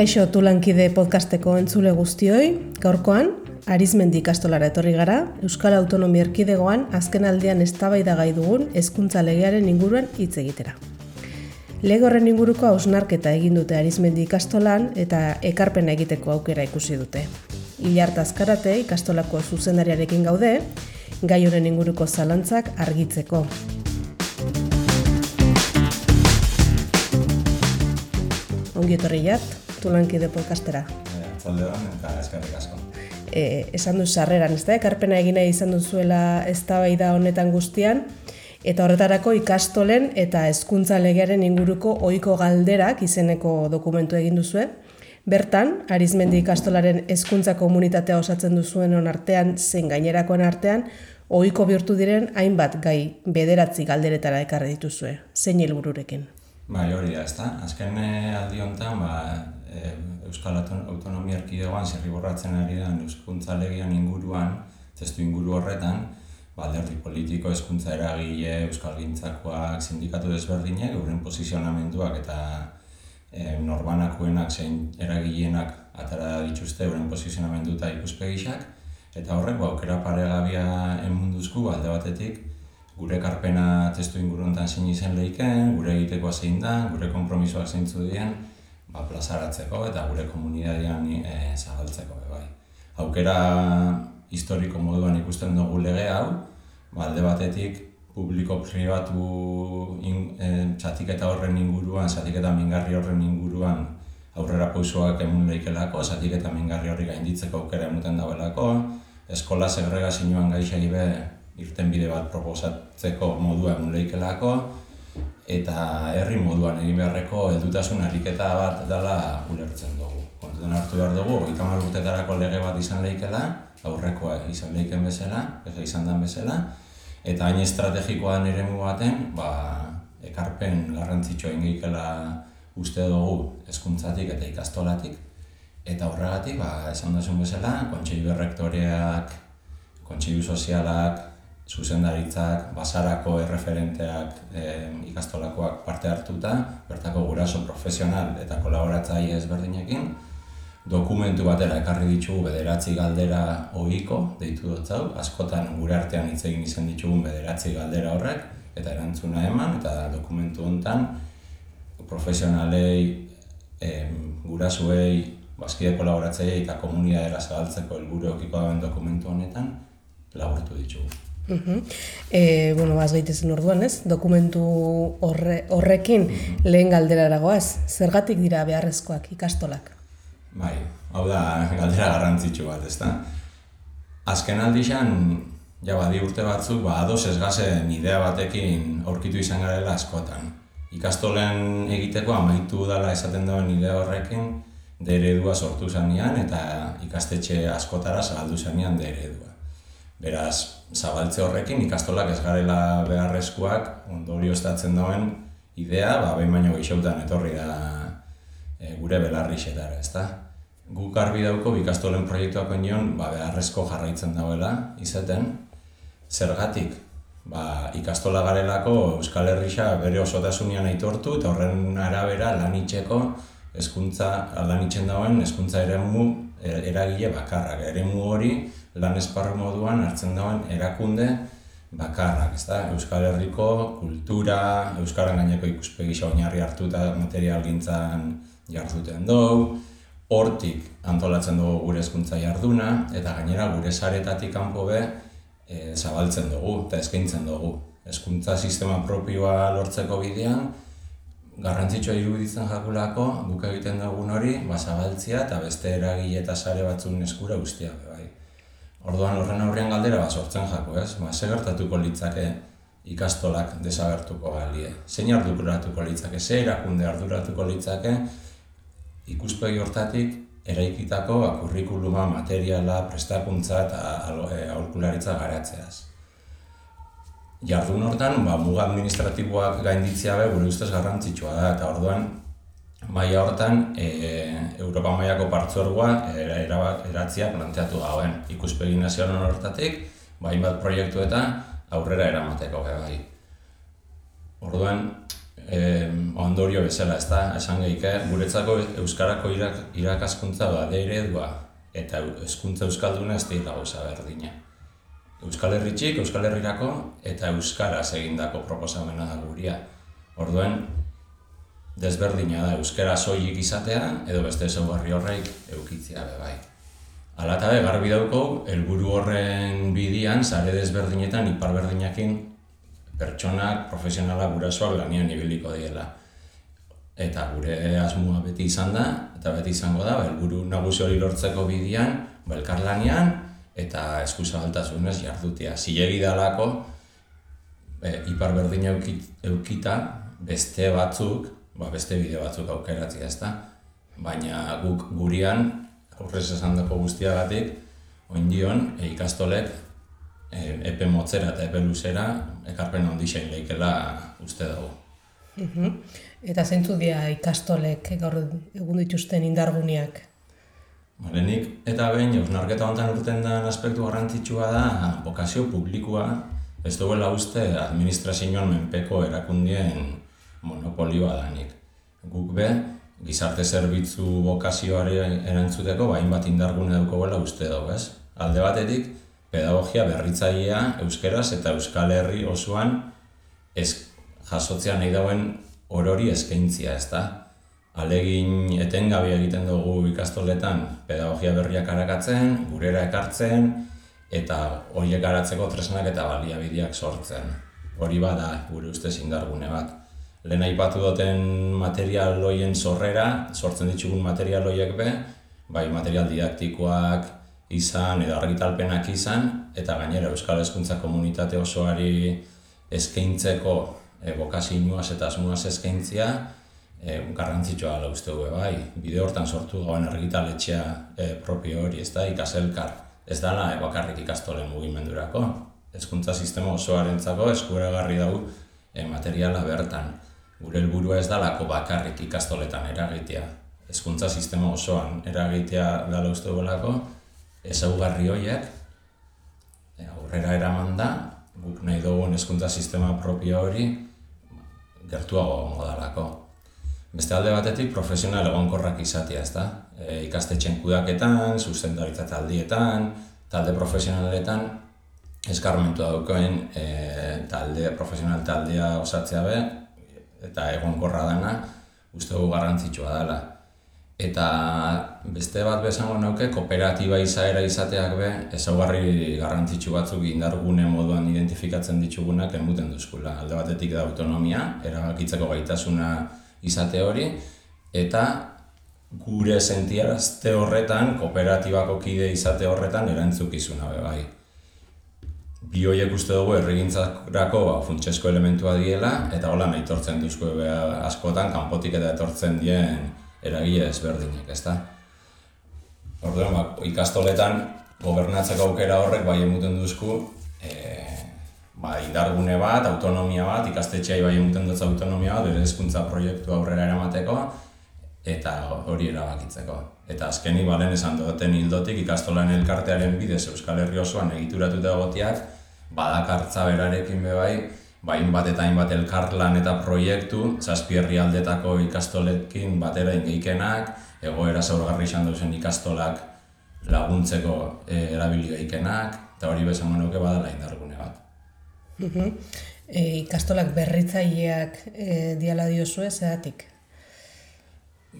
Kaixo Tulankide podcasteko entzule guztioi, gaurkoan Arizmendi ikastolara etorri gara, Euskal Autonomia Erkidegoan azken aldean eztabaidagai dugun hezkuntza legearen inguruan hitz egitera. Lege horren inguruko hausnarketa egin dute Arizmendi ikastolan eta ekarpena egiteko aukera ikusi dute. Ilart azkarate ikastolako zuzendariarekin gaude, gai honen inguruko zalantzak argitzeko. Ongi etorri jat, tulankide podcastera. Zalde hon, eta eskerrik asko. E, esan du sarreran, ez da, ekarpena egina izan duzuela eztabaida honetan guztian, eta horretarako ikastolen eta hezkuntza legearen inguruko ohiko galderak izeneko dokumentu egin duzue. Bertan, Arizmendi ikastolaren hezkuntza komunitatea osatzen duzuen on artean, zein gainerakoen artean, ohiko bihurtu diren hainbat gai bederatzi galderetara ekarri dituzue. Zein helbururekin? Bai, hori da, ezta? Azken eh, aldi honetan, ba, Euskal Autonomia Erkidegoan zirriborratzen ari da Euskuntza Legian inguruan, testu inguru horretan, ba, alderdi politiko, hezkuntza eragile, Euskal Gintzakoak, sindikatu desberdinek, euren posizionamenduak eta e, norbanakoenak zein eragileenak atara dituzte euren posizionamendu eta ikuspegisak, eta horrek, ba, aukera paregabia emunduzku, alde batetik, gure karpena testu inguru honetan zein izen lehiken, gure egiteko zein da, gure kompromisoak zeintzu dien, ba, plazaratzeko eta gure komunitatean e, zabaltzeko bai. Aukera historiko moduan ikusten dugu lege hau, ba, alde batetik publiko pribatu in, e, zatiketa horren inguruan, zatiketa mingarri horren inguruan aurrera pausoak emun lehikelako, zatiketa mingarri horri gainditzeko aukera emuten dauelako, eskola segregazioan gaixai be irten bide bat proposatzeko modua emun lehikelako, eta herri moduan egin beharreko heldutasun ariketa bat dela ulertzen dugu. Kontutan hartu behar dugu, ikamar urtetarako lege bat izan lehikela, aurrekoa izan lehiken bezala, beza izan den bezala, eta hain estrategikoa den ere baten, ba, ekarpen garrantzitsua ingikela uste dugu hezkuntzatik eta ikastolatik, eta horregatik, ba, esan duzun bezala, kontseilu berrektoreak, kontseilu sozialak, zuzendaritzak, basarako erreferenteak e, ikastolakoak parte hartuta, bertako guraso profesional eta kolaboratzaile ezberdinekin, dokumentu batera ekarri ditugu bederatzi galdera ohiko deitu dut zau, askotan gure artean hitz egin izan ditugun bederatzi galdera horrek, eta erantzuna eman, eta dokumentu honetan profesionalei, em, gurasuei, bazkide kolaboratzaile eta komunidadera zabaltzeko helburu okiko dokumentu honetan, laburtu ditugu. Uh e, bueno, baz gaitezen orduan, ez? Dokumentu horre, horrekin lehen galdera eragoaz. Zergatik dira beharrezkoak ikastolak? Bai, hau da galdera garrantzitsu bat, ezta? Azken aldixan, ja badi urte batzuk, ba, ados ez gazen idea batekin aurkitu izan garela askotan. Ikastolen egiteko amaitu dela esaten duen idea horrekin, deredua sortu zanean eta ikastetxe askotara zagaldu zanean deredua. Beraz, zabaltze horrekin ikastolak ez garela beharrezkoak ondorio estatzen duen idea, ba, behin baino geixautan etorri da e, gure belarri xetara, ezta? Guk arbi dauko ikastolen proiektuak onion ba, beharrezko jarraitzen dauela izaten, zergatik ba, ikastola garelako Euskal Herrisa bere osotasunean aitortu eta horren arabera lan itxeko eskuntza, lan itxen dauen eskuntza ere eragile bakarrak, eremu hori lan esparru moduan hartzen dauen erakunde bakarrak, ezta? Euskal Herriko kultura, euskaren gaineko ikuspegi oinarri hartu eta material gintzan jarduten dugu, hortik antolatzen dugu gure hezkuntza jarduna, eta gainera gure saretatik kanpo be e, zabaltzen dugu eta eskaintzen dugu. Hezkuntza sistema propioa lortzeko bidean, garrantzitsua iruditzen jakulako, buka egiten dugun hori, ba, zabaltzia eta beste eragile eta sare batzun eskura guztiak. Orduan horren aurrean galdera bat sortzen jako, ez? Ba, ze gertatuko litzake ikastolak desagertuko galie. Zein arduratuko litzake, ze erakunde arduratuko litzake ikuspegi hortatik eraikitako ba, kurrikuluma, materiala, prestakuntza eta e, aurkularitza garatzeaz jardun hortan, ba, muga administratiboak gainditzea be, gure ustez garrantzitsua da, eta orduan, maila hortan, e, Europa mailako partzorgoa eratzia planteatu dauen. Ikuspegi nazional hortatik, bai bat proiektu eta aurrera eramateko bai. Orduan, e, ondorio bezala, ez da, esan gehike, guretzako Euskarako irak, irakaskuntza da eredua eta hezkuntza Euskalduna ez dira gauza berdina. Euskal Herritxik, Euskal Herrirako eta Euskaraz egindako proposamena da guria. Orduen, desberdina da Euskara soilik izatea edo beste ezaugarri horreik eukitzea be bai. Hala eta garbi dauko, helburu horren bidian, sare desberdinetan, ipar berdinakin, pertsonak, profesionalak, gurasoak lanian ibiliko diela. Eta gure asmoa beti izan da, eta beti izango da, helburu nagusi hori lortzeko bidian, belkar lanian, eta eskuzabaltasunez jardutia. Zilegi dalako, e, ipar eukita, beste batzuk, ba, beste bide batzuk aukeratzea ezta, baina guk gurian horrez esan dago guztiagatik, oindion, e, ikastolek e, epe motzera eta epe luzera ekarpen ondixein leikela uste dugu. Eta zeintzu dira ikastolek gaur egun dituzten indarguniak? Balenik eta behin, osnarketa honetan urten den aspektu garrantzitsua da bokazio publikoa, ez duela uste administrazioan menpeko erakundien monopolioa danik. Guk be, gizarte zerbitzu bokazioari erantzuteko bain bat indargune daukogela uste dugu, ez? Alde batetik, pedagogia berritzailea euskeraz eta euskal herri osoan ez jasotzea nahi dauen orori eskaintzia, ez da? Alegin etengabe egiten dugu ikastoletan pedagogia berriak arakatzen, gurera ekartzen, eta horiek garatzeko tresnak eta baliabideak sortzen. Hori bada gure ustez indargune bat lehen aipatu duten material loien sorrera, sortzen ditugun material loiek be, bai material didaktikoak izan edo argitalpenak izan, eta gainera Euskal Hezkuntza Komunitate osoari eskaintzeko e, bokazioaz eta asmuaz eskaintzia, e, garrantzitsua gala uste du, bai, bide hortan sortu gauen argitaletxea e, propio hori, ez da, ikaselkar, ez dala e, bakarrik ikastolen mugimendurako. Hezkuntza sistema osoarentzako eskuragarri dugu e, materiala bertan gure helburua ez dalako bakarrik ikastoletan eragitea. Hezkuntza sistema osoan eragitea dela uste duelako, ezaugarri horiek e, aurrera eraman da, guk nahi dugun hezkuntza sistema propio hori gertuago modalako. Beste alde batetik profesional egonkorrak izatea, ezta? E, ikastetxen kudaketan, zuzendaritza taldietan, talde profesionaletan eskarmentu daukoen e, talde profesional taldea osatzea be, eta egonkorra dana uste dugu garrantzitsua dela. Eta beste bat bezango nauke, kooperatiba izaera izateak be, ezaugarri garrantzitsu batzuk indargune moduan identifikatzen ditugunak enbuten duzkula. Alde batetik da autonomia, erabakitzeko gaitasuna izate hori, eta gure sentiarazte horretan, kooperatibako kide izate horretan erantzukizuna be bai bi horiek uste dugu erregintzarako ba, funtsezko elementua diela, eta hola nahi tortzen duzko askotan, kanpotik eta etortzen dien eragile ezberdinek, ezta? Orduan, ba, ikastoletan gobernatzeko aukera horrek bai emuten duzku, e, ba, indargune bat, autonomia bat, ikastetxeai bai emuten dutza autonomia bat, bere hezkuntza proiektu aurrera eramateko, eta hori erabakitzeko. Eta azkenik balen esan duten hildotik ikastolan elkartearen bidez Euskal Herri osoan egituratuta egotiak, badakartza berarekin be bai, bain bat eta hainbat elkarlan eta proiektu, zazpierri aldetako ikastolekin batera ingeikenak, egoera zaurgarri izan duzen ikastolak laguntzeko e, erabili geikenak, eta hori bezan manuke badala indargune bat. e, ikastolak berritzaileak e, diala diozu ez?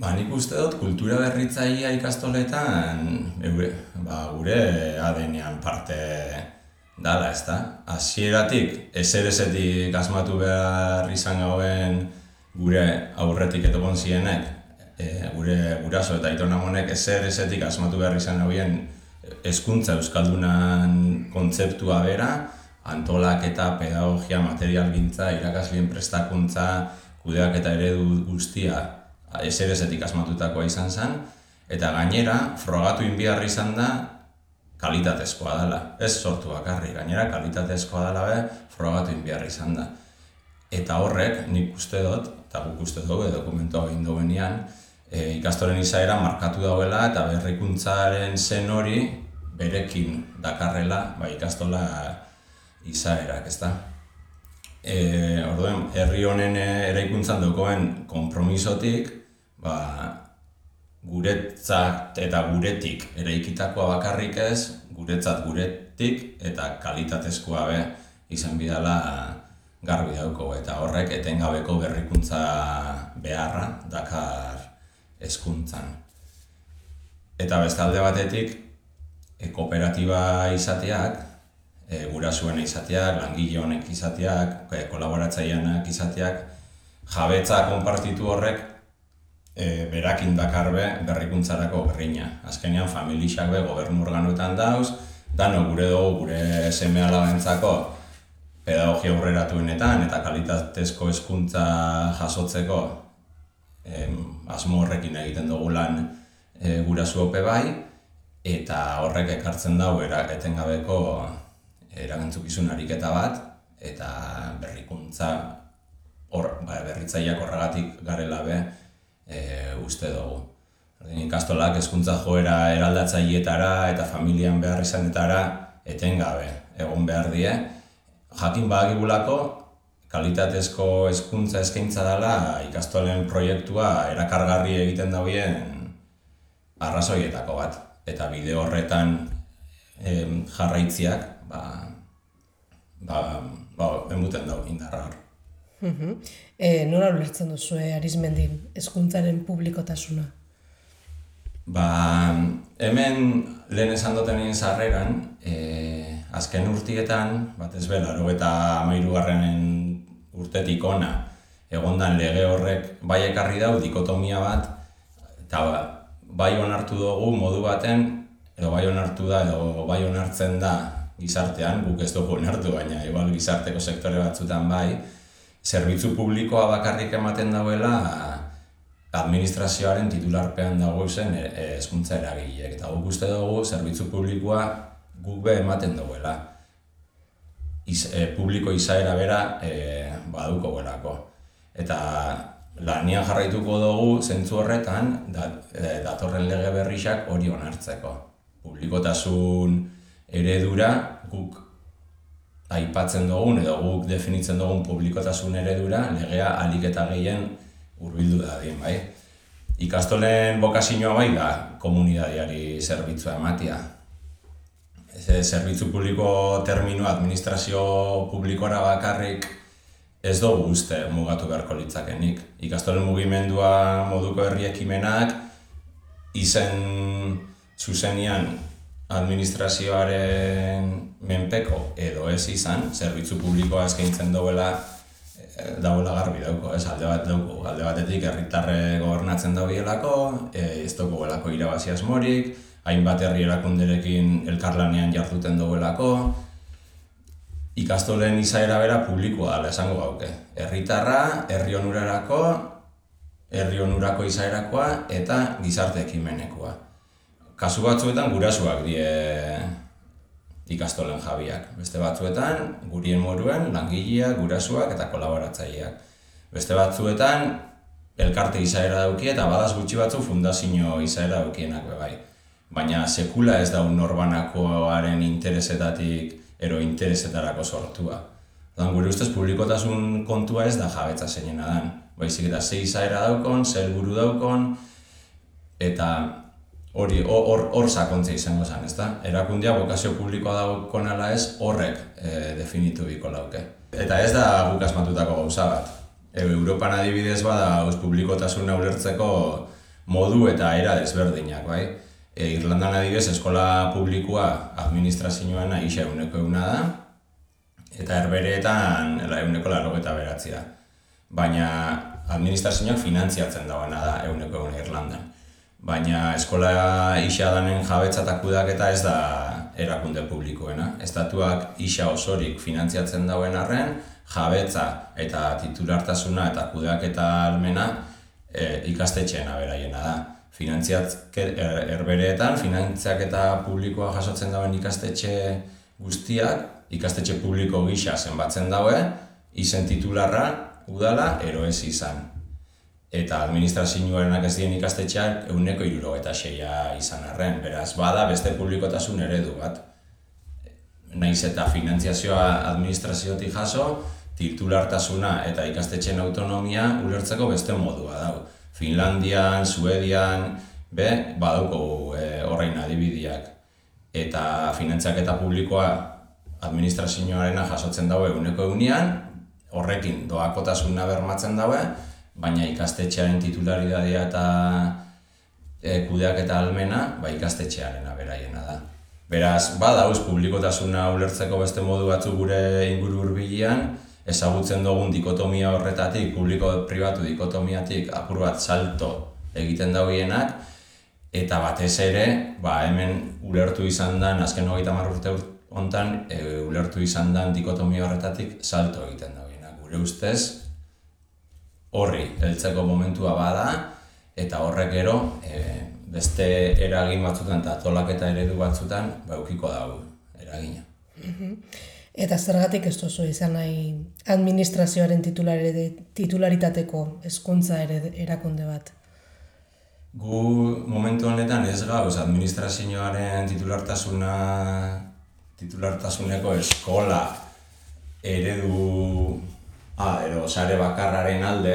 Ba, nik uste dut, kultura berritzailea ikastoletan, eure, ba, gure adenean parte dala, ez da? Azieratik, ezer ezetik asmatu behar izan gauen gure aurretik eto zienek, e, gure guraso eta ito namonek ezer ezetik asmatu behar izan gauen eskuntza euskaldunan kontzeptua bera, antolak eta pedagogia, material gintza, irakaslien prestakuntza, kudeak eta eredu guztia ezer ezetik asmatutakoa izan zen, eta gainera, frogatu inbiarri izan da, kalitatezkoa dela. Ez sortu bakarri, gainera kalitatezkoa dela be, frogatu inbiarri izan da. Eta horrek, nik uste dut, eta guk uste dugu, dokumentu egin duenean, e, ikastoren izaera markatu dauela eta berrikuntzaren zen hori berekin dakarrela ba, ikastola izaerak, ezta? E, orduen, herri honen eraikuntzan dokoen konpromisotik, ba, guretzat eta guretik. Eraikitakoa bakarrik ez, guretzat guretik eta kalitatezkoa be. Izan bidala garbi dauko eta horrek etengabeko berrikuntza beharra dakar hezkuntzan. Eta bestalde batetik, e, kooperatiba izateak, e, gurasuen izateak, langile honek izateak, e, kolaboratzaileanak izateak, jabetza konpartitu horrek e, berakin dakarbe berrikuntzarako berriña. Azkenean familixak be gobernu organoetan dauz, dano gure dugu gure seme alabentzako pedagogia aurreratuenetan eta kalitatezko hezkuntza jasotzeko em, asmo horrekin egiten dugu lan e, gurasu ope bai eta horrek ekartzen dago era etengabeko eragantzukizun ariketa bat eta berrikuntza hor ba, berritzaileak horregatik garela be e, uste dugu. Ikastolak hezkuntza joera eraldatzaileetara eta familian behar izanetara etengabe egon behar die. Jakin badagibulako kalitatezko hezkuntza eskaintza dela ikastolen proiektua erakargarri egiten dauen arrazoietako bat. Eta bide horretan em, jarraitziak ba, ba, ba, enbuten dago indarra hor. E, nola ulertzen duzu arizmendin hezkuntzaren publikotasuna? Ba, hemen lehen esan duten egin zarreran, e, azken urtietan, bat ez belaro eta amairu urtetik ona, egondan lege horrek bai ekarri dau dikotomia bat, eta ba, bai onartu dugu modu baten, edo bai onartu da, edo bai onartzen da gizartean, guk ez dugu onartu, baina igual gizarteko sektore batzutan bai, zerbitzu publikoa bakarrik ematen dauela administrazioaren titularpean dago zen eskuntza e, eragileek. Eta guk uste dugu zerbitzu publikoa guk be ematen dauela. Iz, e, publiko izaera bera e, baduko belako. Eta lanian jarraituko dugu zentzu horretan da, e, datorren lege berrixak hori onartzeko. Publikotasun eredura guk aipatzen dugun edo guk definitzen dugun publikotasun eredura legea alik eta gehien hurbildu da dien, bai. Ikastolen bokazioa bai da komunidadiari zerbitzua ematia. Ez zerbitzu publiko termino administrazio publikora bakarrik ez dugu uste mugatu beharko litzakenik. Ikastolen mugimendua moduko herri ekimenak izen zuzenian administrazioaren menpeko edo ez izan, zerbitzu publikoa eskaintzen duela eh, dauela garbi dauko, ez? Alde bat dauko, alde batetik herritarre gobernatzen daudelako, e, ez dauko belako irabazi asmorik, hainbat herri erakunderekin elkarlanean jartuten duelako, ikastolen izaera bera publikoa dela esango gauke. Herritarra, herri onurarako, herri onurako izaerakoa eta gizarte ekimenekoa kasu batzuetan gurasuak die ikastolen jabiak. Beste batzuetan gurien moruen langileak, gurasuak eta kolaboratzaileak. Beste batzuetan elkarte izaera dauki eta badaz gutxi batzu fundazio izaera daukienak bai. Baina sekula ez da norbanakoaren interesetatik ero interesetarako sortua. Dan gure ustez publikotasun kontua ez da jabetza zeinena dan. Baizik eta zei izaera daukon, zer buru daukon, eta hori hor hor sakontza izango zen, ezta? Erakundia bokazio publikoa dago nala ez horrek e, definitu biko lauke. Eta ez da guk asmatutako gauza bat. E, Europan adibidez bada aus publikotasuna ulertzeko modu eta era desberdinak, bai? E, Irlandan adibidez eskola publikoa administrazioan aixa eguneko eguna da, eta herbereetan eguneko laro eta beratzea. Baina administrazioak finantziatzen dagoena da eguneko egun Irlandan baina eskola isa danen jabetza eta ez da erakunde publikoena. Estatuak isa osorik finantziatzen dauen arren, jabetza eta titulartasuna eta kudeak eta almena e, ikastetxeena beraiena da. Finantziat er, erbereetan, finantziak eta publikoa jasotzen dauen ikastetxe guztiak, ikastetxe publiko gisa zenbatzen daue, izen titularra udala ero ez izan eta administrazioarenak ez dien ikastetxeak eguneko iruro eta seia izan arren. Beraz, bada beste publikotasun eredu bat. Naiz eta finantziazioa administraziotik jaso, titulartasuna eta ikastetxeen autonomia ulertzeko beste modua dago. Finlandian, Suedian, be, badauko e, horrein adibidiak. Eta finantzak eta publikoa administrazioarena jasotzen daue uneko egunean, horrekin doakotasuna bermatzen daue, baina ikastetxearen titularidadea eta e, kudeak eta almena, ba ikastetxearen aberaiena da. Beraz, badauz publikotasuna ulertzeko beste modu batzu gure inguru hurbilean, ezagutzen dugun dikotomia horretatik, publiko-pribatu dikotomiatik apur bat salto egiten dauienak, eta batez ere, ba, hemen ulertu izan den, azken hogeita urte hontan, e, ulertu izan den dikotomia horretatik salto egiten dauienak. Gure ustez, horri, heltzeko momentua bada, eta horrek gero, e, beste eragin batzutan eta tolaketa eredu batzutan ba ukiko dago eragina. Mhm. Eta zergatik ez duzu izan nahi administrazioaren titularitateko hezkuntza ere erakunde bat? Gu momentu honetan ez gauz administrazioaren titulartasuna titulartasuneko eskola eredu ah, ero, sare bakarraren alde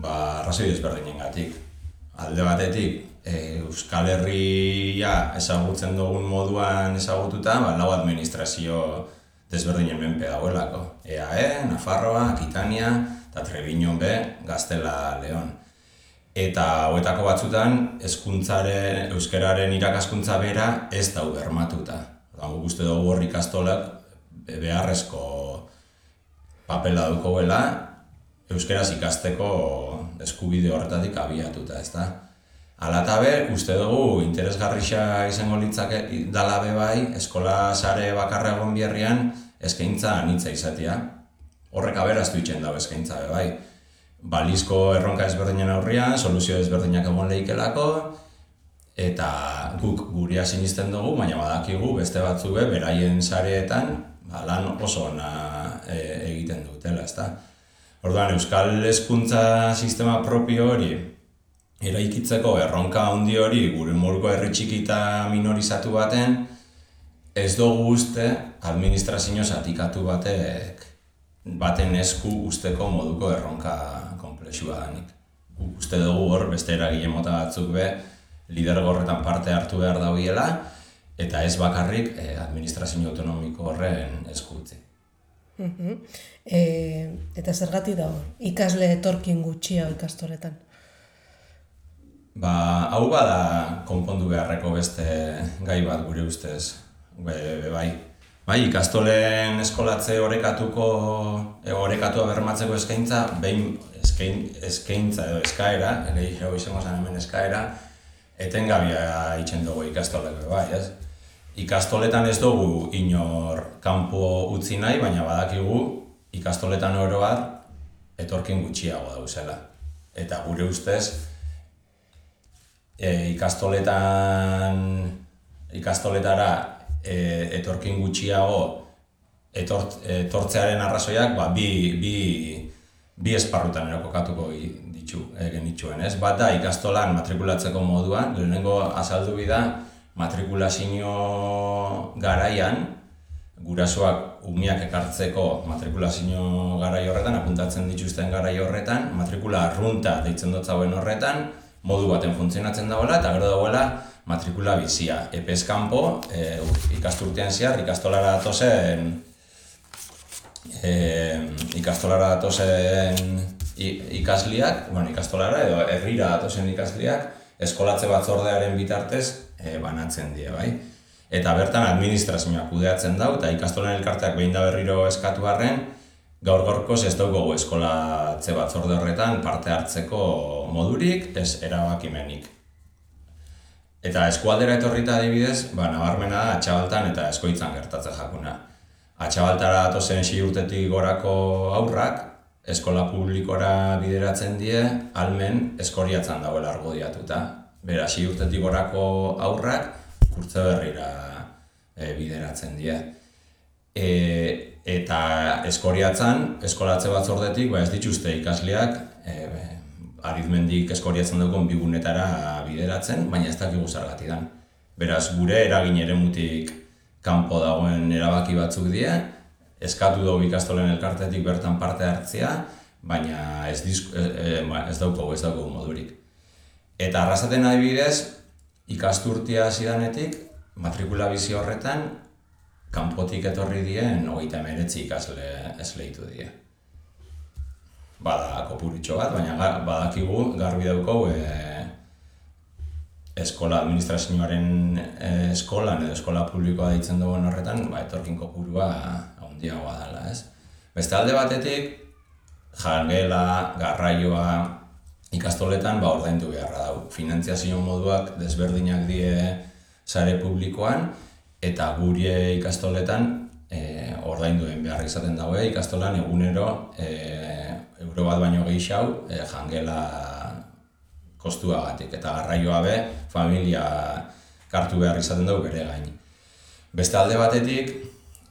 ba, razoi desberdinen gatik. Alde batetik, e, Euskal Herria ezagutzen dugun moduan ezagututa, ba, lau administrazio desberdinen menpe dagoelako. EAE, Nafarroa, Akitania, eta Trebiñon be, Gaztela, Leon. Eta hoetako batzutan, hezkuntzaren euskararen irakaskuntza bera ez da bermatuta. Guk uste dugu horrik astolak beharrezko papela dukoela, euskeraz ikasteko eskubide horretatik abiatuta, ez da? Alatabe, uste dugu interesgarrixa izango litzake dala be bai, eskola sare bakarra egon bierrian eskaintza anitza izatea. Horrek aberaztu itzen dago eskaintza be bai. Balizko erronka ezberdinen aurrian, soluzio ezberdinak egon lehikelako, eta guk guria sinisten dugu, baina badakigu beste batzu be, beraien sareetan ba, lan oso ona e, egiten dutela, ezta. Orduan, Euskal Hezkuntza Sistema propio hori eraikitzeko erronka handi hori gure moruko herri txiki eta minorizatu baten ez dugu uste administrazio zatikatu batek baten esku usteko moduko erronka komplexua danik. Uste dugu hor beste eragile mota batzuk be lidergorretan parte hartu behar daudiela eta ez bakarrik eh, administrazio autonomiko horren eskutzi. Uh eta zergati dago, ikasle etorkin gutxia ikastoretan? Ba, hau bada konpondu beharreko beste gai bat gure ustez. Be, be, bai. Bai, ikastolen eskolatze orekatuko, e, orekatua bermatzeko eskaintza, behin eskain, eskaintza edo eskaera, ere izango zen hemen eskaera, etengabia itzen dugu ikastolek, bai, ez? Ikastoletan ez dugu inor kanpo utzi nahi, baina badakigu ikastoletan oro bat etorkin gutxiago dauzela. Eta gure ustez, e, ikastoletan ikastoletara e, etorkin gutxiago etort, etortzearen arrazoiak ba, bi, bi, bi esparrutan erokokatuko ditu e, genituen, ez? Bat da ikastolan matrikulatzeko moduan, lehenengo azaldu bida matrikulazio garaian gurasoak umiak ekartzeko matrikulazio garai horretan, apuntatzen dituzten garai horretan, matrikula arrunta deitzen dut horretan, modu baten funtzionatzen dagoela eta gero dagoela matrikula bizia. Epez kanpo, e, ikasturtean zehar, ikastolara datozen e, ikastolara datozen ikasliak, bueno, ikastolara edo herrira datozen ikasliak, eskolatze batzordearen bitartez e, banatzen die, bai? Eta bertan administrazioa kudeatzen dau eta ikastolen elkarteak behin da berriro eskatu harren, gaur gorkoz ez dugu eskolatze batzorde horretan parte hartzeko modurik, ez erabakimenik. Eta eskualdera etorrita adibidez, ba, nabarmena da atxabaltan eta eskoitzan gertatzen jakuna. Atxabaltara atozen si urtetik gorako aurrak, eskola publikora bideratzen die, almen eskoriatzen dagoela argudiatuta. Bera, si urtetik gorako aurrak, kurtze berrira e, bideratzen die. E, eta eskoriatzen, eskolatze batzordetik, ba ez dituzte ikasleak, e, arizmendik eskoriatzen dugun bigunetara bideratzen, baina ez dakigu zergati dan. Beraz, gure eragin ere mutik kanpo dagoen erabaki batzuk die, eskatu dugu ikastolen elkartetik bertan parte hartzea, baina ez, disk, e, e, ez dauko, ez dauko modurik. Eta arrasaten adibidez, ikasturtia zidanetik, matrikula bizi horretan, kanpotik etorri dien, hogeita emeretzi ikasle esleitu die. Bada kopuritxo bat, baina badakigu garbi dauko e, eskola administrazioaren e, eskolan edo eskola publikoa deitzen duen horretan, ba, etorkin kopurua handiagoa dela, ez? Beste alde batetik, jangela, garraioa, ikastoletan ba ordaindu beharra dau. Finantziazio moduak desberdinak die sare publikoan eta gure ikastoletan e, ordainduen behar izaten daue ikastolan egunero e, euro bat baino gehiago e, jangela kostuagatik eta garraioa be familia kartu behar izaten dugu bere gain. Beste alde batetik,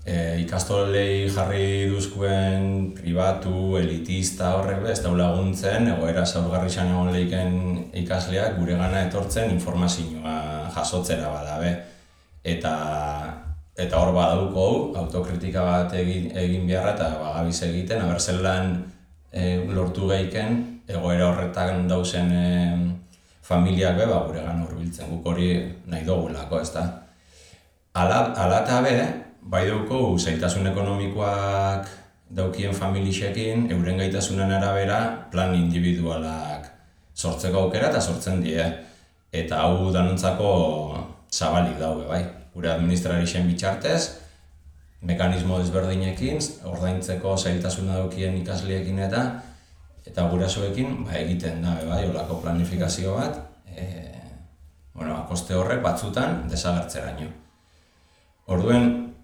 e, ikastolei jarri duzkuen pribatu, elitista horrek ez da laguntzen, egoera zaurgarri egon lehiken ikasleak gure gana etortzen informazioa jasotzera badabe. Eta eta hor badauko autokritika bat egin, egin beharra eta bagabiz egiten, aber lan e, lortu gehiken, egoera horretan dauzen e, familiak be, ba, gure gana urbiltzen, guk hori nahi dugulako, ez da. Ala, ala eta be, bai dauko zaitasun ekonomikoak daukien familixekin, euren gaitasunen arabera plan individualak sortzeko aukera eta sortzen die. Eta hau danontzako zabalik daude, bai. Gure administrarixen bitxartez, mekanismo desberdinekin, ordaintzeko zailtasuna daukien ikasliekin eta eta gurasoekin ba, egiten da, bai, olako planifikazio bat, e, bueno, koste horrek batzutan desagertzeraino. Orduen,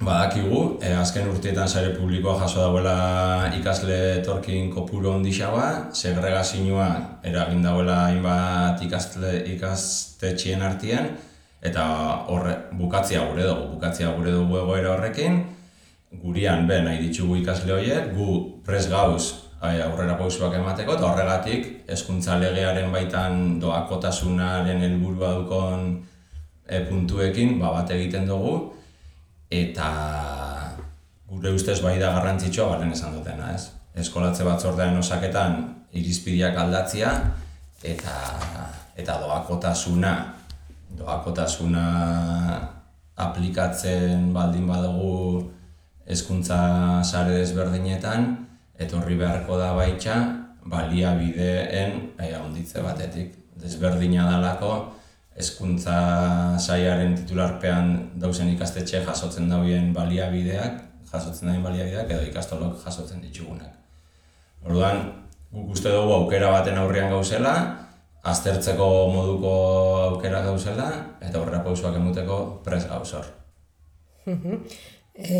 Badakigu, e, azken urteetan sare publikoa jaso dauela ikasle etorkin kopuru ondixagoa, segregazioa eragin dauela hainbat ikasle ikastetxien artean eta horre bukatzea gure dugu, bukatzea gure dugu egoera horrekin, gurian be nahi ditugu ikasle horiek, gu pres gauz aurrera pausuak emateko eta horregatik hezkuntza legearen baitan doakotasunaren helburua dukon e, puntuekin ba, bat egiten dugu, eta gure ustez bai da garrantzitsua balen esan dutena, ez? Eskolatze batzordean osaketan irizpideak aldatzia eta eta doakotasuna doakotasuna aplikatzen baldin badugu hezkuntza sare desberdinetan etorri beharko da baitxa baliabideen eh, handitze batetik desberdina dalako hezkuntza saiaren titularpean dauzen ikastetxe jasotzen dauen baliabideak, jasotzen dauen baliabideak edo ikastolok jasotzen ditugunak. Orduan, guk uste dugu aukera baten aurrian gauzela, aztertzeko moduko aukera gauzela, eta horrela pausuak emuteko pres gauzor. e,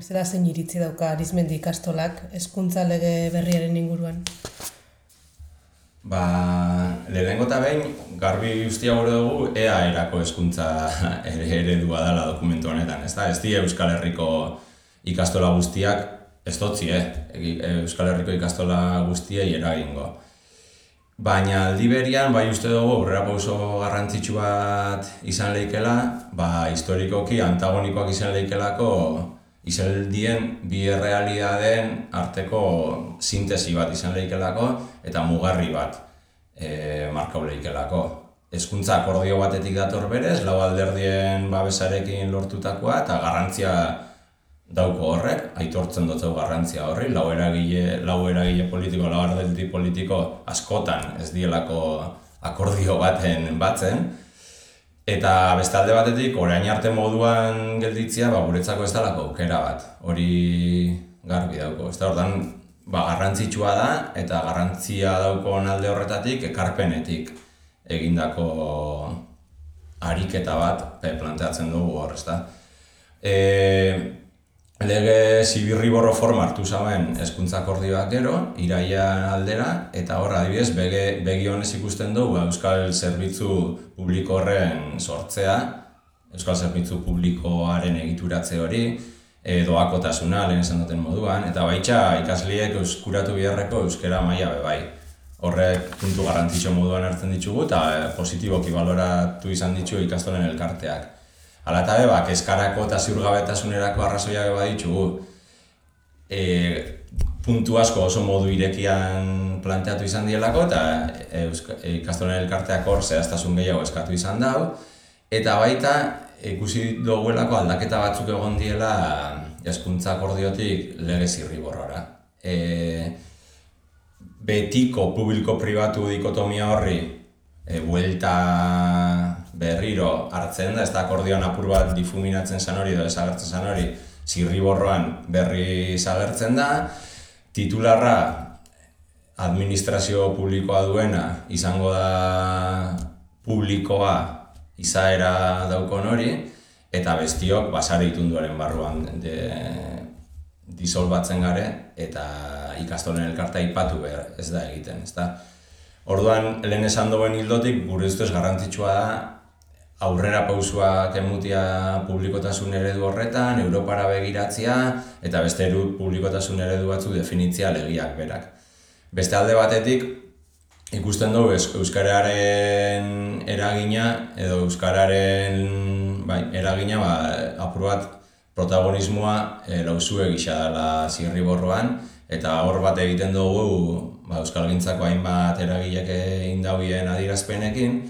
zera zein iritzi dauka arizmendi ikastolak hezkuntza lege berriaren inguruan? Ba, lehenengo eta behin, garbi guztia gure dugu, ea erako eskuntza ere eredua dela dokumentu honetan, ez da? Ez di Euskal Herriko ikastola guztiak, ez dotzi, eh? Euskal Herriko ikastola guztiei eragingo. Baina aldi berian, bai uste dugu, aurrera pauso garrantzitsu bat izan leikela, ba, historikoki antagonikoak izan leikelako izeldien bi errealidadeen arteko sintesi bat izan lehikelako eta mugarri bat e, markau lehikelako. Hezkuntza akordio batetik dator berez, lau alderdien babesarekin lortutakoa eta garrantzia dauko horrek, aitortzen dut garrantzia horri, lau eragile, lau eragile politiko, lau politiko askotan ez dielako akordio baten batzen, Eta bestalde batetik, orain arte moduan gelditzia, ba, guretzako ez dalako aukera bat. Hori garbi dauko. Ez da, ordan, ba, garrantzitsua da, eta garrantzia dauko alde horretatik, ekarpenetik egindako ariketa bat planteatzen dugu hor, ez da. E, Lege zibirri borro forma hartu zauen eskuntza akordioak gero, iraia aldera, eta horra adibidez, bege, begi honez ikusten dugu Euskal Zerbitzu Publiko horren sortzea, Euskal Zerbitzu Publikoaren egituratze hori, e, doakotasuna lehen esan duten moduan, eta baitxa ikasliek euskuratu biharreko euskera maila bebai. Horrek puntu garrantzitsu moduan hartzen ditugu eta positiboki baloratu izan ditu ikastolen elkarteak. Hala eta beba, kezkarako eta ziurgabetasunerako arrazoiak eba ditugu. e, puntu asko oso modu irekian planteatu izan dielako, eta e, ikastolen elkarteak hor zehaztasun gehiago eskatu izan dau, eta baita ikusi duguelako aldaketa batzuk egon diela eskuntza akordiotik lege zirri borrora. E, betiko publiko-pribatu dikotomia horri e, buelta berriro hartzen da, ez da akordioan apur bat difuminatzen zan hori edo ezagertzen zan hori zirri borroan berri zagertzen da, titularra administrazio publikoa duena izango da publikoa izaera daukon hori eta bestiok basare itunduaren barruan de, disolbatzen gare eta ikastolen elkarta ipatu behar ez da egiten, ez da. Orduan, lehen esan duen hildotik, gure ustez garrantzitsua da aurrera pausua kemutia publikotasun eredu horretan, Europara begiratzea, eta beste eru publikotasun eredu batzu definitzia legiak berak. Beste alde batetik, ikusten dugu Euskararen eragina, edo Euskararen bai, eragina, ba, apur bat protagonismoa e, lauzue gisa dela zirri borroan, eta hor bat egiten dugu ba, Euskal Gintzako hainbat eragileak egin dauen adirazpenekin,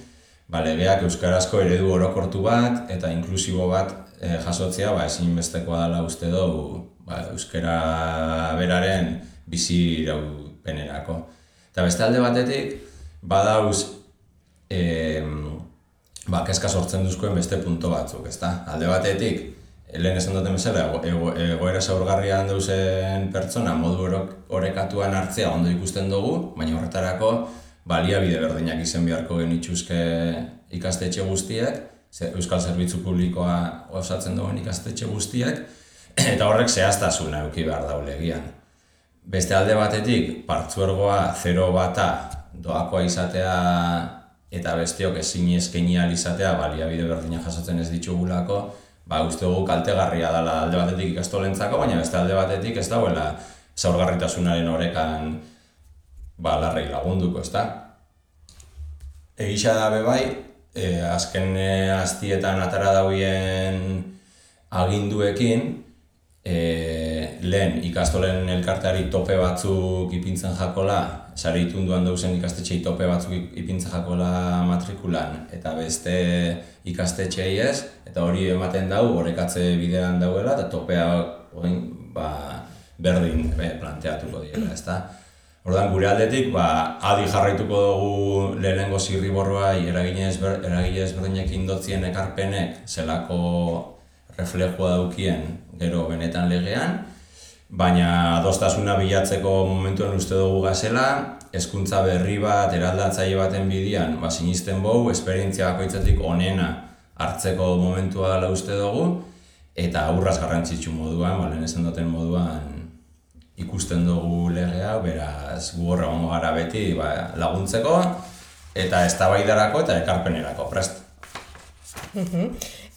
ba, legeak euskarazko eredu orokortu bat eta inklusibo bat e, jasotzea ba, ezinbestekoa dela uste dugu ba, euskara beraren bizi iraupenerako. Eta beste alde batetik, badauz e, ba, keska sortzen duzkoen beste punto batzuk, ezta? Alde batetik, lehen esan duten bezala, egoera zaurgarrian duzen pertsona modu orekatuan hartzea ondo ikusten dugu, baina horretarako baliabide berdinak izen beharko genituzke ikastetxe guztiak, Euskal Zerbitzu Publikoa osatzen duen ikastetxe guztiak, eta horrek zehaztasuna eduki behar daulegian. Beste alde batetik, partzuergoa 0 bata doakoa izatea eta besteok ezin eskaini izatea baliabide berdinak jasotzen ez ditugulako, ba uste dugu kaltegarria dela alde batetik ikastolentzako, baina beste alde batetik ez dauela zaurgarritasunaren orekan ba, larrei lagunduko, ezta? Egisa da be bai, e, azken e, aztietan atara dauen aginduekin, e, lehen ikastolen elkarteari tope batzuk ipintzen jakola, sari itunduan dauzen ikastetxei tope batzuk ipintzen jakola matrikulan, eta beste ikastetxei ez, eta hori ematen dau, horrekatze bidean dauela, eta topea ba, berdin be, planteatuko dira, ezta? Ordan gure aldetik, ba, adi jarraituko dugu lehenengo zirriborroa eragile ezber, ezberdinek indotzien ekarpenek zelako reflejua daukien gero benetan legean, baina adostasuna bilatzeko momentuen uste dugu gazela, hezkuntza berri bat, eraldatzaile baten bidian, ba, sinisten bau, esperientzia bakoitzatik onena hartzeko momentua dela uste dugu, eta aurraz garrantzitsu moduan, ba, lehen esan duten moduan, ikusten dugu legea, beraz gu horre gara beti ba, laguntzeko eta eztabaidarako eta ekarpenerako prest.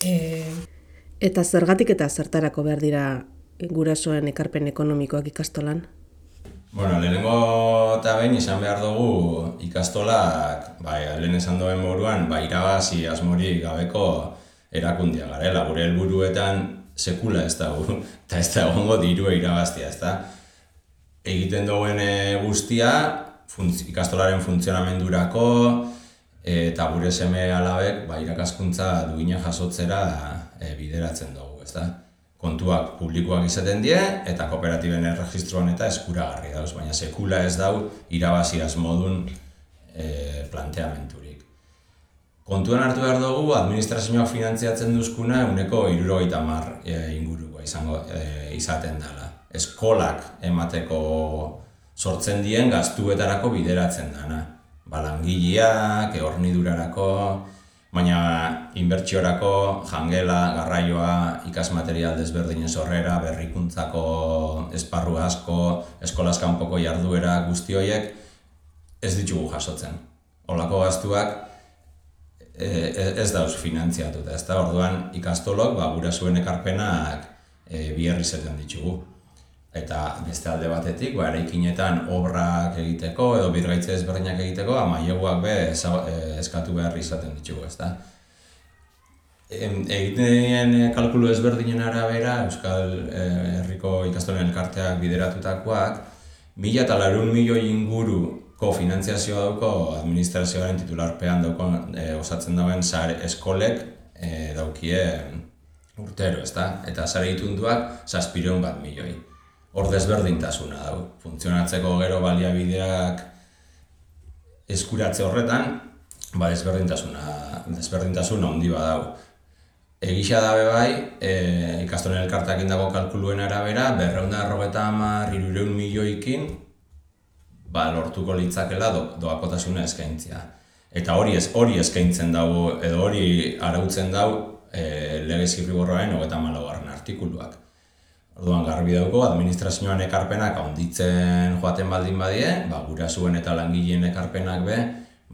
e, eta zergatik eta zertarako behar dira gurasoen ekarpen ekonomikoak ikastolan? Bueno, lehenengo eta behin izan behar dugu ikastolak, bai, lehen esan duen moruan, ba, irabazi asmori gabeko erakundia garela, gure helburuetan sekula ez da, eta ez da egongo dirua irabaztia, ez da egiten duen e, guztia funtz, ikastolaren funtzionamendurako eta gure seme alabek ba, irakaskuntza duina jasotzera e, bideratzen dugu, ez da? Kontuak publikoak izaten die eta kooperatiben erregistroan eta eskuragarri dauz, baina sekula ez dau irabaziaz modun e, planteamenturik. Kontuan hartu behar dugu, administrazioak finantziatzen duzkuna uneko irurogeita mar e, inguruko izango e, izaten dela eskolak emateko sortzen dien gaztuetarako bideratzen dana. Balangileak, ehornidurarako, baina inbertsiorako jangela, garraioa, ikasmaterial desberdinen sorrera, berrikuntzako esparru asko, eskolaz kanpoko jarduera guzti horiek ez ditugu jasotzen. Olako gaztuak e, e, ez dauz finantziatuta, ez da orduan ikastolok ba, gura zuen ekarpenak e, biherri zeten ditugu eta beste alde batetik, ba, eraikinetan obrak egiteko edo birgaitze ezberdinak egiteko, ama be e, eskatu behar izaten ditugu, ezta. egiten kalkulu ezberdinen arabera, Euskal eh, Herriko ikastolen elkarteak bideratutakoak, mila eta larun milioi inguruko finanziazioa dauko administrazioaren titularpean dauko e, osatzen dauen sare eskolek e, daukie urtero, ezta? Eta sare itunduak zazpireun bat milioi. Hor desberdintasuna dau. Funtzionatzeko gero baliabideak eskuratze horretan, ba desberdintasuna, desberdintasuna handi badau. Egisa dabe bai, e, ikastonen elkartak indago kalkuluen arabera, berreunda errogeta hamar, irureun milioikin, ba, lortuko litzakela do, doakotasuna eskaintzia. Eta hori ez hori eskaintzen dago, edo hori arautzen dago e, lege zirriborroaren hogeta malagarren artikuluak. Orduan garbi dauko, administrazioan ekarpenak handitzen joaten baldin badie, ba, gurasuen eta langileen ekarpenak be,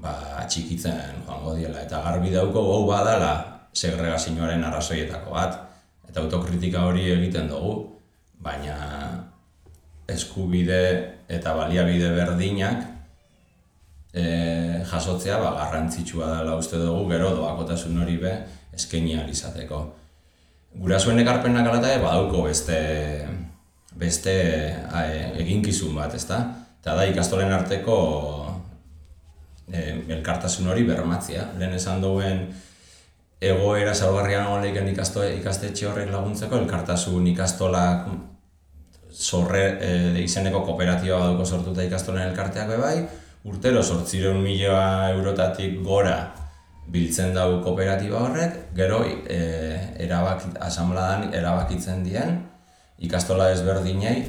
ba, txikitzen joango diela. Eta garbi dauko, hau badala, segregazioaren arrazoietako bat, eta autokritika hori egiten dugu, baina eskubide eta baliabide berdinak e, jasotzea ba, garrantzitsua dela uste dugu, gero doakotasun hori be eskaini izateko. Gurasoen ekarpenak alata badauko beste beste eginkizun bat, ezta? Eta da ikastolen arteko e, elkartasun hori bermatzia. Lehen esan duen egoera salgarrian egon ikasto, ikastetxe horrek laguntzeko, elkartasun ikastola zorre e, izeneko kooperatiba baduko sortuta ikastolen elkarteak bai, urtero sortzireun milioa eurotatik gora biltzen dugu kooperatiba horrek, gero e, erabak, asambladan erabakitzen dien ikastola ezberdinei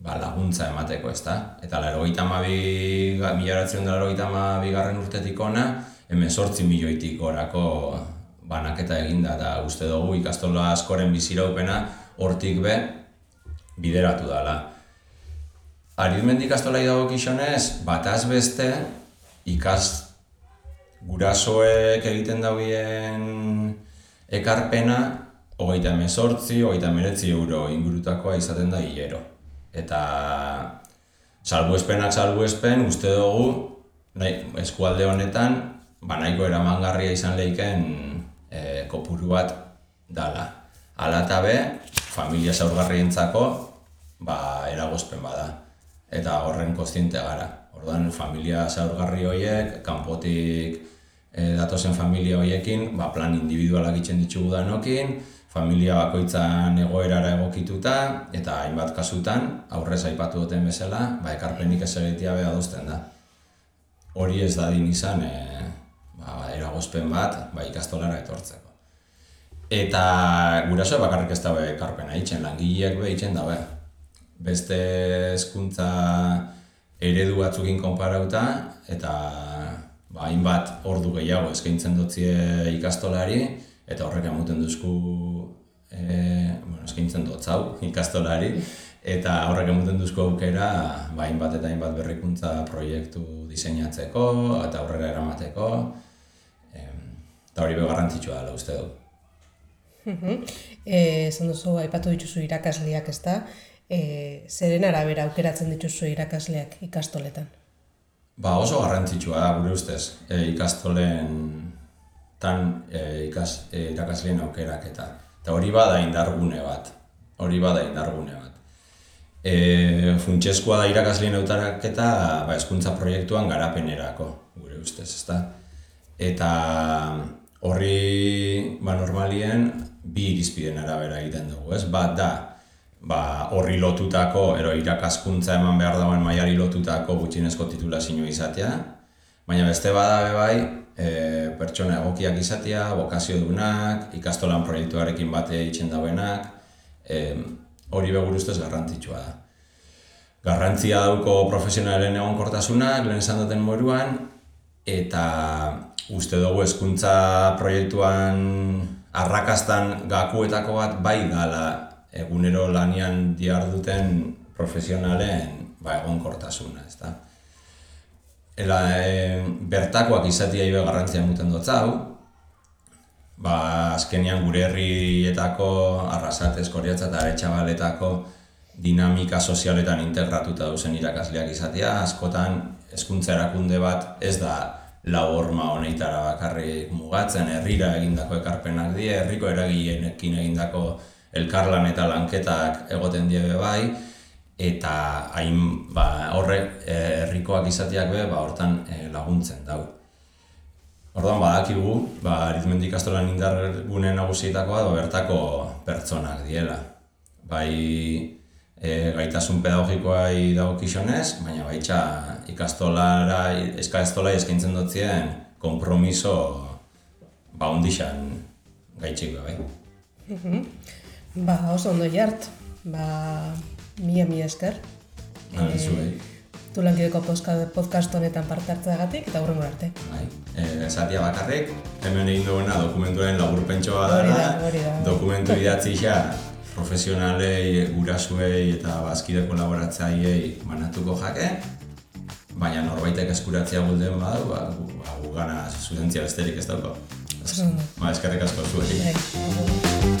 ba, laguntza emateko, ezta? Eta laro gita mabi, milaratzen da laro gita garren urtetik ona, hemen sortzi milioitik gorako banaketa eginda eta uste dugu ikastola askoren biziraupena hortik be bideratu dela. Arizmendi ikastola dago kixonez, bataz beste ikas gurasoek egiten dauen ekarpena hogeita emezortzi, hogeita emeretzi euro ingurutakoa izaten da hilero. Eta salbuespenak salbuespen uste dugu nahi, eskualde honetan banaiko eramangarria izan lehiken e, kopuru bat dala. Eta be, familia zaurgarrientzako ba, eragozpen bada. Eta horren kostiente gara. Orduan, familia zaurgarri horiek, kanpotik e, datozen familia horiekin, ba, plan individualak itxen ditugu danokin, familia bakoitzan egoerara egokituta, eta hainbat kasutan, aurrez aipatu duten bezala, ba, ekarpenik ez egitea beha da. Hori ez da din izan, e, ba, eragozpen bat ba, ikastolara etortzeko. Eta guraso bakarrik ez dabe ekarpena itzen, langileak be itzen dabe. Beste hezkuntza eredu batzukin konparauta eta ba, hainbat ordu gehiago eskaintzen dutzie ikastolari eta horrek emuten duzku e, bueno, eskaintzen dutzau ikastolari eta horrek emuten duzko aukera ba, hainbat eta hainbat berrikuntza proiektu diseinatzeko eta aurrera eramateko eta hori beho garrantzitsua dela uste du. Eh, esan duzu, aipatu dituzu irakasleak ez da, e, zeren arabera aukeratzen dituzu irakasleak ikastoletan? Ba oso garrantzitsua da, gure ustez, e, ikastolen tan e, ikas, e, irakasleen aukerak eta. Eta hori bada indargune bat, hori bada indargune bat. E, Funtsezkoa da irakasleen autarak eta ba, eskuntza proiektuan garapenerako, gure ustez, ezta? Eta horri ba, normalien bi irizpiden arabera egiten dugu, ez? Bat da, ba, horri lotutako, ero irakaskuntza eman behar dauen maiari lotutako gutxinezko titulazio izatea, baina beste bada bai, e, pertsona egokiak izatea, bokazio dunak, ikastolan proiektuarekin bate egiten dauenak, e, hori beguruztez garrantzitsua da. Garrantzia dauko profesionalen egonkortasunak, lehen esan duten moruan, eta uste dugu hezkuntza proiektuan arrakastan gakuetako bat bai dala egunero lanian duten profesionalen ba, egonkortasuna, ezta. Ela, e, bertakoak izatea ibe garrantzia muten dut hau, ba, azkenian gure herrietako arrasat eskoriatza eta aretsabaletako dinamika sozialetan integratuta duzen irakasleak izatea, askotan hezkuntza erakunde bat ez da lau horma honeitara bakarrik mugatzen, herrira egindako ekarpenak die, herriko eragileenekin egindako elkarlan eta lanketak egoten die be bai, eta hain ba, horrek eh, herrikoak izateak be, ba, hortan eh, laguntzen dau. Orduan badakigu, ba, aritmendi ikastolan indar gune nagusietakoa da bertako pertsonak diela. Bai e, gaitasun pedagogikoai dagokizonez, baina baitza ikastolara, eskastola eskaintzen dutzien kompromiso ba ondixan gaitxik bai. Ba, oso ondo jart. Ba, mila mila esker. Ah, zuei. Tu lankideko podcast, honetan parte hartzeagatik eta hurrengo arte. Bai. E, esatia bakarrik, hemen egin duena dokumentuen laburpentsoa da, Hori da, dokumentu idatzi xa profesionalei, gurasuei eta bazkide kolaboratzaileei banatuko jake, baina norbaitek eskuratzea gulden badu, ba, ba, gana zuzentzia besterik ez dauko. Ondo. Ba, eskerrik asko zuei. Bai.